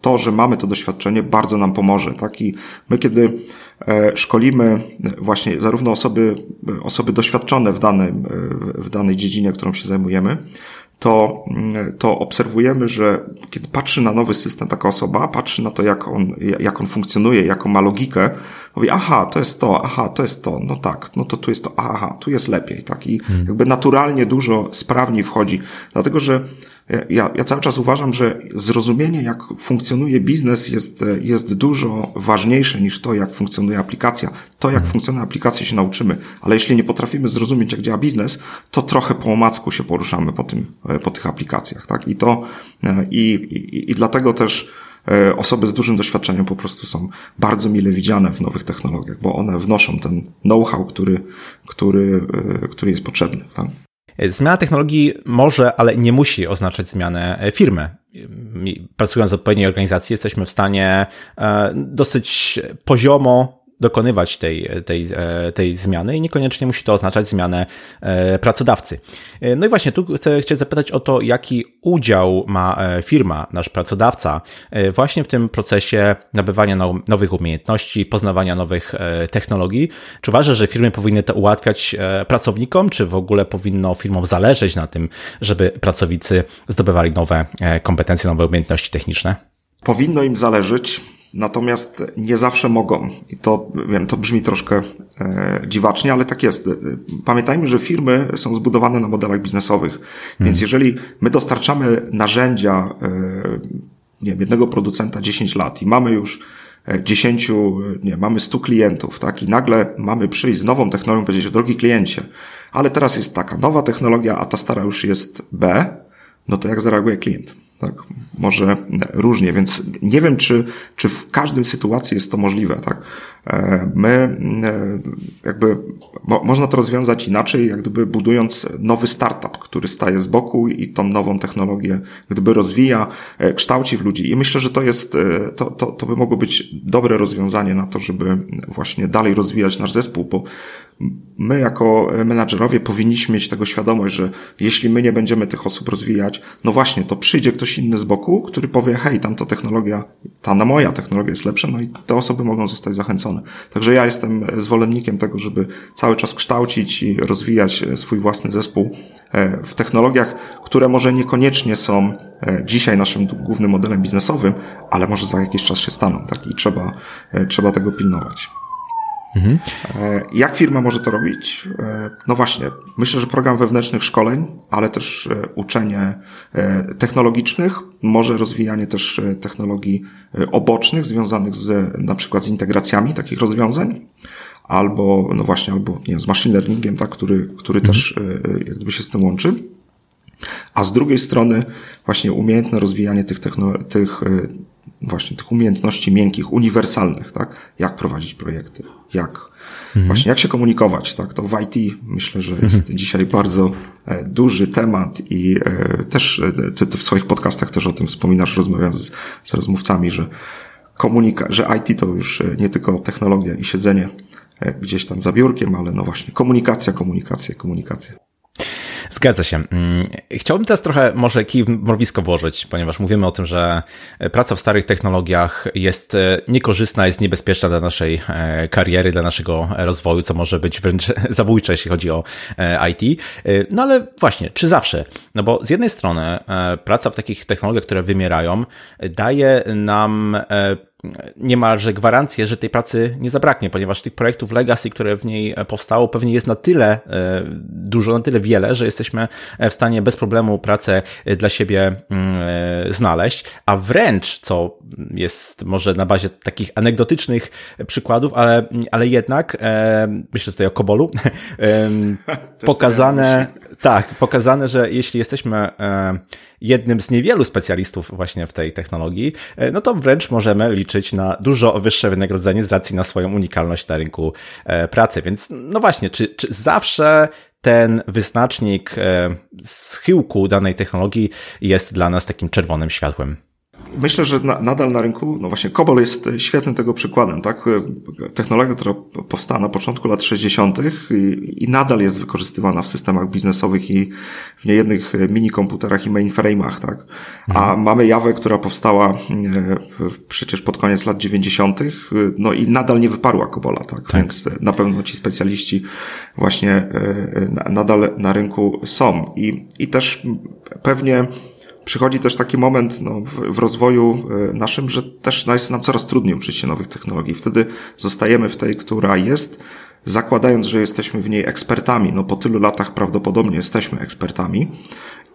to, że mamy to doświadczenie bardzo nam pomoże, tak, i my kiedy e, szkolimy właśnie zarówno osoby, osoby doświadczone w danym, e, w danej dziedzinie, którą się zajmujemy, to, to obserwujemy, że kiedy patrzy na nowy system taka osoba, patrzy na to, jak on, jak on funkcjonuje, jaką ma logikę, mówi, aha, to jest to, aha, to jest to, no tak, no to tu jest to, aha, tu jest lepiej, tak? I hmm. jakby naturalnie dużo sprawniej wchodzi, dlatego że ja, ja cały czas uważam, że zrozumienie, jak funkcjonuje biznes, jest, jest dużo ważniejsze niż to, jak funkcjonuje aplikacja. To, jak hmm. funkcjonuje aplikacja, się nauczymy, ale jeśli nie potrafimy zrozumieć, jak działa biznes, to trochę po omacku się poruszamy po, tym, po tych aplikacjach, tak? I to, i, i, i dlatego też E, osoby z dużym doświadczeniem po prostu są bardzo mile widziane w nowych technologiach, bo one wnoszą ten know-how, który, który, e, który jest potrzebny. Tak? Zmiana technologii może, ale nie musi oznaczać zmianę firmy. Pracując w odpowiedniej organizacji, jesteśmy w stanie e, dosyć poziomo dokonywać tej, tej, e, tej zmiany i niekoniecznie musi to oznaczać zmianę e, pracodawcy. E, no i właśnie tu chcę, chcę zapytać o to, jaki udział ma firma, nasz pracodawca właśnie w tym procesie nabywania nowych umiejętności, poznawania nowych technologii. Czy uważasz, że firmy powinny to ułatwiać pracownikom, czy w ogóle powinno firmom zależeć na tym, żeby pracownicy zdobywali nowe kompetencje, nowe umiejętności techniczne? Powinno im zależeć. Natomiast nie zawsze mogą. I to, wiem, to brzmi troszkę e, dziwacznie, ale tak jest. Pamiętajmy, że firmy są zbudowane na modelach biznesowych. Hmm. Więc jeżeli my dostarczamy narzędzia, e, nie wiem, jednego producenta 10 lat i mamy już 10, e, nie, mamy 100 klientów, tak? I nagle mamy przyjść z nową technologią powiedzieć, drogi kliencie, ale teraz jest taka nowa technologia, a ta stara już jest B, no to jak zareaguje klient? Tak? Może różnie, więc nie wiem, czy, czy w każdej sytuacji jest to możliwe, tak? E, my e, jakby mo, można to rozwiązać inaczej, jak gdyby budując nowy startup, który staje z boku i tą nową technologię gdyby rozwija, e, kształci w ludzi. I myślę, że to jest, to, to, to by mogło być dobre rozwiązanie na to, żeby właśnie dalej rozwijać nasz zespół, bo my jako menadżerowie powinniśmy mieć tego świadomość, że jeśli my nie będziemy tych osób rozwijać, no właśnie, to przyjdzie ktoś inny z boku, który powie, hej, tamta technologia, ta na moja technologia jest lepsza, no i te osoby mogą zostać zachęcone. Także ja jestem zwolennikiem tego, żeby cały czas kształcić i rozwijać swój własny zespół e, w technologiach, które może niekoniecznie są e, dzisiaj naszym głównym modelem biznesowym, ale może za jakiś czas się staną, tak? I trzeba, e, trzeba tego pilnować. Mhm. Jak firma może to robić? E, no właśnie, myślę, że program wewnętrznych szkoleń, ale też e, uczenie technologicznych, może rozwijanie też technologii obocznych związanych z na przykład z integracjami takich rozwiązań, albo no właśnie, albo nie wiem, z machine learningiem, tak, który, który mhm. też jak gdyby się z tym łączy. A z drugiej strony właśnie umiejętne rozwijanie tych, techno, tych właśnie tych umiejętności miękkich, uniwersalnych, tak? Jak prowadzić projekty, jak mhm. właśnie jak się komunikować, tak? To w IT myślę, że jest mhm. dzisiaj bardzo e, duży temat i e, też e, ty, ty, w swoich podcastach też o tym wspominasz, rozmawiając z, z rozmówcami, że komunika, że IT to już nie tylko technologia i siedzenie gdzieś tam za biurkiem, ale no właśnie komunikacja, komunikacja, komunikacja. Zgadza się. Mm, chciałbym teraz trochę może kij w włożyć, ponieważ mówimy o tym, że praca w starych technologiach jest e, niekorzystna, jest niebezpieczna dla naszej e, kariery, dla naszego rozwoju, co może być wręcz zabójcze, jeśli chodzi o e, IT. No ale właśnie, czy zawsze? No bo z jednej strony praca w takich technologiach, które wymierają, daje nam niemalże gwarancję, że tej pracy nie zabraknie, ponieważ tych projektów legacy, które w niej powstało, pewnie jest na tyle e, dużo, na tyle wiele, że jesteśmy w stanie bez problemu pracę dla siebie mm, e, znaleźć, a wręcz, co jest może na bazie takich anegdotycznych przykładów, ale, ale jednak, e, myślę tutaj o Kobolu, pokazane Tak, pokazane, że jeśli jesteśmy e, jednym z niewielu specjalistów właśnie w tej technologii, e, no to wręcz możemy liczyć na dużo wyższe wynagrodzenie z racji na swoją unikalność na rynku e, pracy. Więc no właśnie, czy, czy zawsze ten wyznacznik schyłku danej technologii jest dla nas takim czerwonym światłem? Myślę, że na, nadal na rynku, no właśnie COBOL jest świetnym tego przykładem, tak? Technologia, która powstała na początku lat 60. I, i nadal jest wykorzystywana w systemach biznesowych i w niejednych mini komputerach i mainframe'ach, tak? A mhm. mamy Jawę, która powstała e, przecież pod koniec lat 90., no i nadal nie wyparła COBOLa, tak? tak? Więc na pewno ci specjaliści właśnie e, nadal na rynku są. I, i też pewnie przychodzi też taki moment no, w, w, rozwoju e, naszym, że też no, jest nam coraz trudniej uczyć się nowych technologii. Wtedy zostajemy w tej, która jest, zakładając, że jesteśmy w niej ekspertami. No po tylu latach prawdopodobnie jesteśmy ekspertami.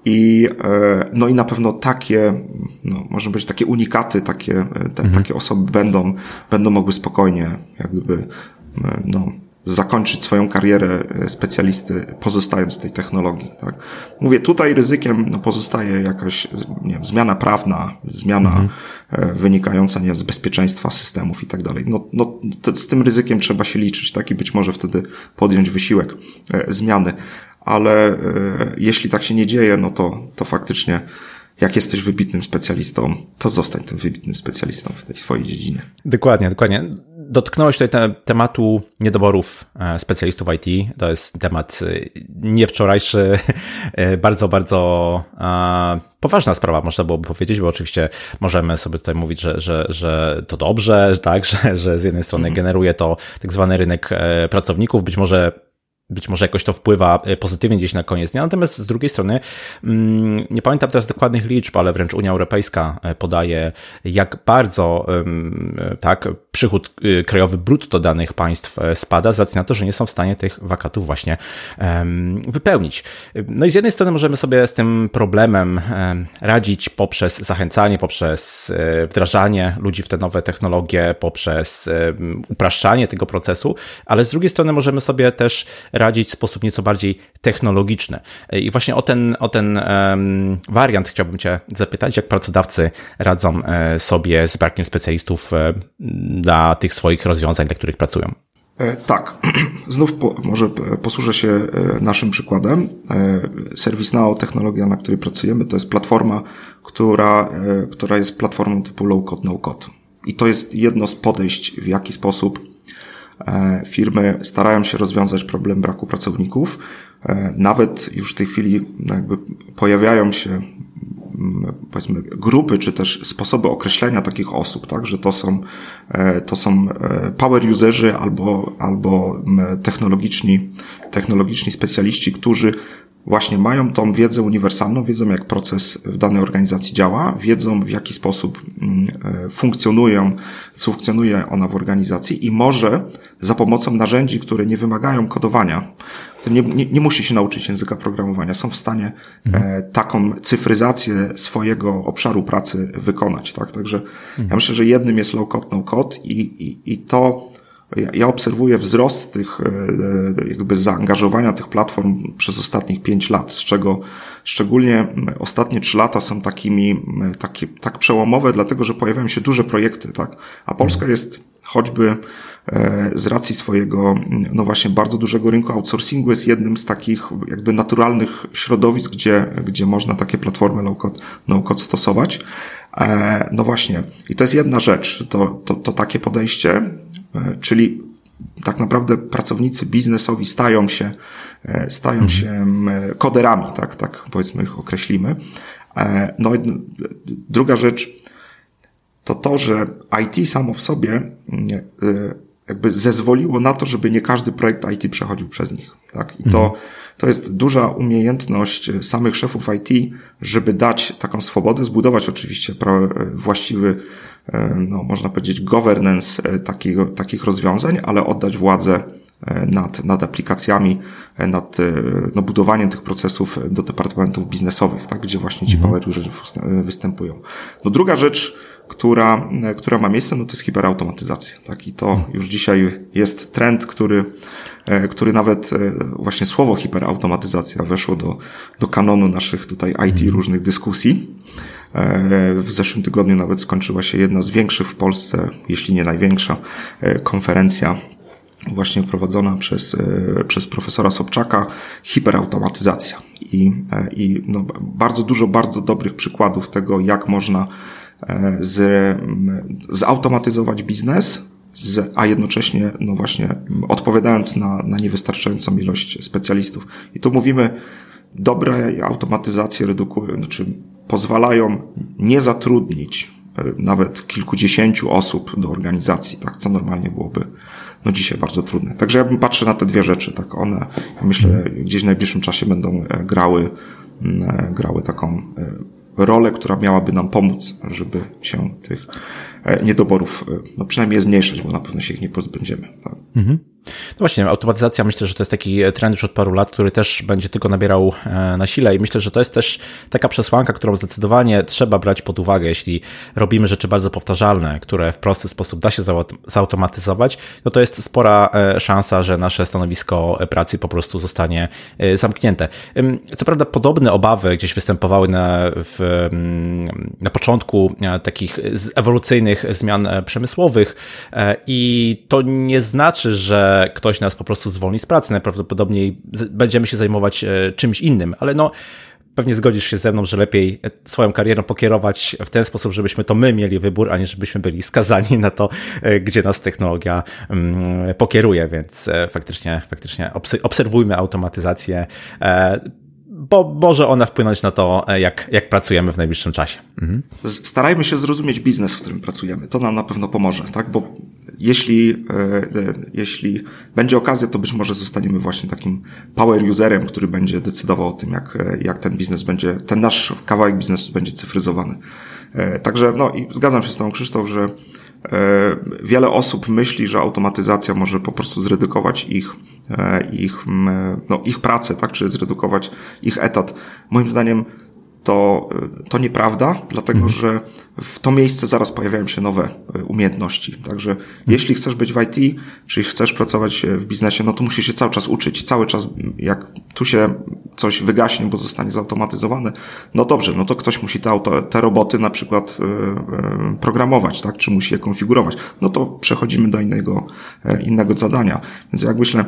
I, e, no i na pewno takie, no, może być takie unikaty, takie, e, te, mhm. takie osoby będą, będą mogły spokojnie, jak gdyby, no, zakończyć swoją karierę e, specjalisty, pozostając w tej technologii. Tak? Mówię, tutaj ryzykiem no, pozostaje jakaś nie wiem, zmiana prawna, zmiana mhm. E, wynikająca nie wiem, z bezpieczeństwa systemów i tak dalej. No, no, to, z tym ryzykiem trzeba się liczyć, tak? I być może wtedy podjąć wysiłek e, zmiany. Ale e, jeśli tak się nie dzieje, no to, to faktycznie jak jesteś wybitnym specjalistą, to zostań tym wybitnym specjalistą w tej swojej dziedzinie. Dokładnie, dokładnie. Dotknąłeś tutaj te, tematu niedoborów e, specjalistów IT. To jest temat e, nie wczorajszy, e, bardzo, bardzo poważna sprawa, można byłoby powiedzieć, bo oczywiście możemy sobie tutaj mówić, że, że, że to dobrze, tak, że, że z jednej strony mhm. generuje to tak zwany rynek pracowników, być może być może jakoś to wpływa e, pozytywnie gdzieś na koniec dnia. Natomiast z drugiej strony, mm, nie pamiętam teraz dokładnych liczb, ale wręcz Unia Europejska e, podaje, jak bardzo e, tak, przychód krajowy brutto danych państw spada z racji na to, że nie są w stanie tych wakatów właśnie wypełnić. No i z jednej strony możemy sobie z tym problemem radzić poprzez zachęcanie, poprzez wdrażanie ludzi w te nowe technologie, poprzez upraszczanie tego procesu, ale z drugiej strony możemy sobie też radzić w sposób nieco bardziej technologiczny. I właśnie o ten, o ten wariant chciałbym Cię zapytać, jak pracodawcy radzą e, sobie z brakiem specjalistów e, dla tych swoich rozwiązań, dla których pracują. E, tak, znów po, może posłużę się naszym przykładem. ServiceNow, technologia, na której pracujemy, to jest platforma, która, która jest platformą typu low-code, no-code. I to jest jedno z podejść, w jaki sposób E, firmy starają się rozwiązać problem braku pracowników. E, nawet już w tej chwili jakby pojawiają się powiedzmy grupy, czy też sposoby określenia takich osób, tak, że to są, e, to są power userzy albo, albo technologiczni, technologiczni specjaliści, którzy właśnie mają tą wiedzę uniwersalną, wiedzą jak proces w danej organizacji działa, wiedzą w jaki sposób e, funkcjonują, funkcjonuje ona w organizacji i może za pomocą narzędzi, które nie wymagają kodowania, nie, nie, nie musi się nauczyć języka programowania, są w stanie mhm. taką cyfryzację swojego obszaru pracy wykonać, tak? Także mhm. ja myślę, że jednym jest low code, no code i, i, i to ja, ja obserwuję wzrost tych, e, e, jakby zaangażowania tych platform przez ostatnich pięć lat, z czego szczególnie ostatnie trzy lata są takimi, takie, tak przełomowe, dlatego że pojawiają się duże projekty, tak? A Polska jest choćby e, z racji swojego, no właśnie, bardzo dużego rynku outsourcingu jest jednym z takich jakby naturalnych środowisk, gdzie, gdzie można takie platformy low-code, no-code stosować. No właśnie, i to jest jedna rzecz, to, to, to takie podejście. E, czyli tak naprawdę pracownicy biznesowi stają się, e, stają mhm. się koderami, tak, tak powiedzmy ich określimy. E, no druga rzecz to to, że IT samo w sobie jakby zezwoliło na to, żeby nie każdy projekt IT przechodził przez nich. Tak? I to, mhm. to jest duża umiejętność samych szefów IT, żeby dać taką swobodę, zbudować oczywiście właściwy E, no, można powiedzieć, governance takiego, takich rozwiązań, ale oddać władzę nad, nad aplikacjami, nad no, budowaniem tych procesów do departamentów biznesowych, tak, gdzie właśnie ci mhm. power występują. No druga rzecz, która, która ma miejsce, no to jest hiperautomatyzacja. Tak? I to już dzisiaj jest trend, który, który nawet właśnie słowo hiperautomatyzacja weszło do, do kanonu naszych tutaj IT różnych dyskusji. W zeszłym tygodniu nawet skończyła się jedna z większych w Polsce, jeśli nie największa, konferencja właśnie prowadzona przez, e, przez profesora Sobczaka, hiperautomatyzacja. I, e, i no, bardzo dużo bardzo dobrych przykładów tego, jak można e, z, zautomatyzować biznes, z, a jednocześnie, no właśnie, odpowiadając na, na niewystarczającą ilość specjalistów. I tu mówimy, dobre automatyzacje redukują, znaczy pozwalają nie zatrudnić nawet kilkudziesięciu osób do organizacji, tak, co normalnie byłoby no dzisiaj bardzo trudne. Także ja bym patrzył na te dwie rzeczy, tak one, ja myślę, gdzieś w najbliższym czasie będą e, grały, e, grały taką e, rolę, która miałaby nam pomóc, żeby się tych niedoborów, no przynajmniej zmniejszyć, bo na pewno się ich nie pozbędziemy. Tak? Mhm. No właśnie, automatyzacja myślę, że to jest taki trend już od paru lat, który też będzie tylko nabierał e, na sile i myślę, że to jest też taka przesłanka, którą zdecydowanie trzeba brać pod uwagę, jeśli robimy rzeczy bardzo powtarzalne, które w prosty sposób da się zautomatyzować, no to jest spora e, szansa, że nasze stanowisko pracy po prostu zostanie e, zamknięte. Co prawda podobne obawy gdzieś występowały na, w, na początku takich ewolucyjnych zmian przemysłowych i to nie znaczy, że ktoś nas po prostu zwolni z pracy. Najprawdopodobniej będziemy się zajmować e, czymś innym, ale no, pewnie zgodzisz się ze mną, że lepiej e, swoją karierą pokierować w ten sposób, żebyśmy to my mieli wybór, a nie żebyśmy byli skazani na to, e, gdzie nas technologia mm, pokieruje, więc faktycznie, faktycznie obserwujmy automatyzację bo może ona wpłynąć na to, e, jak, jak pracujemy w najbliższym czasie. Mhm. Starajmy się zrozumieć biznes, w którym pracujemy. To nam na pewno pomoże, tak? Bo jeśli, e, e, jeśli będzie okazja, to być może zostaniemy właśnie takim power userem, który będzie decydował o tym, jak, jak ten biznes będzie, ten nasz kawałek biznesu będzie cyfryzowany. Także, no i zgadzam się z tą Krzysztof, że wiele osób myśli, że automatyzacja może po prostu zredukować ich, e, ich, no, ich pracę, tak, czy zredukować ich etat. Moim zdaniem to, to nieprawda, dlatego mhm. że w to miejsce zaraz pojawiają się nowe e, umiejętności. Także mhm. jeśli chcesz być w IT, czyli chcesz pracować w biznesie, no to musisz się cały czas uczyć. Cały czas, jak tu się coś wygaśnie, bo zostanie zautomatyzowane, no dobrze, no to ktoś musi te, auto, te roboty na przykład programować, tak, czy musi je konfigurować. No to przechodzimy do innego, innego zadania. Więc jak myślę,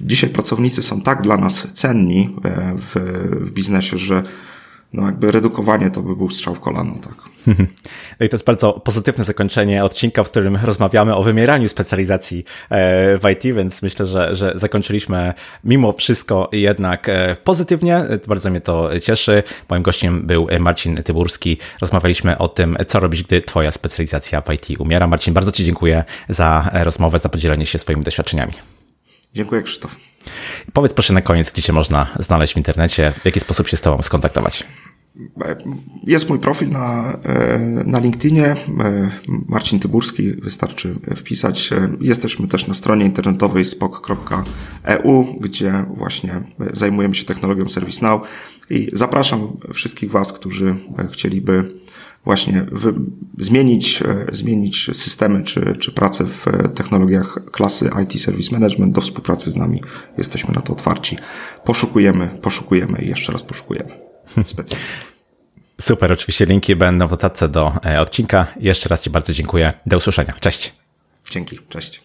dzisiaj pracownicy są tak dla nas cenni w, w biznesie, że no jakby redukowanie to by był strzał w kolano, tak. No i to jest bardzo pozytywne zakończenie odcinka, w którym rozmawiamy o wymieraniu specjalizacji e, w IT, więc myślę, że, że zakończyliśmy mimo wszystko jednak e, pozytywnie. Bardzo mnie to cieszy. Moim gościem był Marcin Tyburski. Rozmawialiśmy o tym, co robić, gdy Twoja specjalizacja w IT umiera. Marcin, bardzo Ci dziękuję za rozmowę, za podzielenie się swoimi doświadczeniami. Dziękuję, Krzysztof. Powiedz proszę na koniec, gdzie Cię można znaleźć w internecie, w jaki sposób się z Tobą skontaktować. Jest mój profil na, e, na LinkedInie, e, Marcin Tyburski, wystarczy wpisać. Jesteśmy też na stronie internetowej spok.eu, gdzie właśnie zajmujemy się technologią ServiceNow i zapraszam wszystkich Was, którzy chcieliby właśnie zmienić, e, zmienić systemy czy, czy pracę w technologiach klasy IT Service Management do współpracy z nami. Jesteśmy na to otwarci. Poszukujemy, poszukujemy i jeszcze raz poszukujemy specjalistów. Super, oczywiście linki będą w notatce do e, odcinka. Jeszcze raz Ci bardzo dziękuję. Do usłyszenia. Cześć. Dzięki, cześć.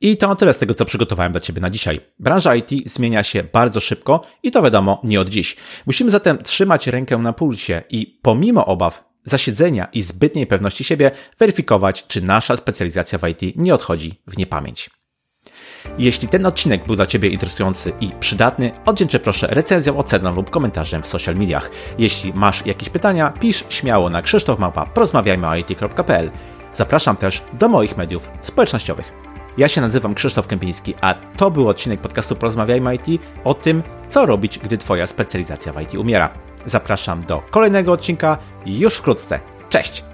I to tyle z tego, co przygotowałem dla Ciebie na dzisiaj. Branża IT zmienia się bardzo szybko i to wiadomo nie od dziś. Musimy zatem trzymać rękę na pulsie i pomimo obaw zasiedzenia i zbytniej pewności siebie weryfikować, czy nasza specjalizacja w IT nie odchodzi w niepamięć. Jeśli ten odcinek był dla Ciebie interesujący i przydatny, oddzięczę proszę recenzją, oceną lub komentarzem w social mediach. Jeśli masz jakieś pytania, pisz śmiało na krzysztofmałpa.porozmawiajmy Zapraszam też do moich mediów społecznościowych. Ja się nazywam Krzysztof Kępiński, a to był odcinek podcastu Porozmawiajmy IT o tym, co robić, gdy Twoja specjalizacja w IT umiera. Zapraszam do kolejnego odcinka już wkrótce. Cześć!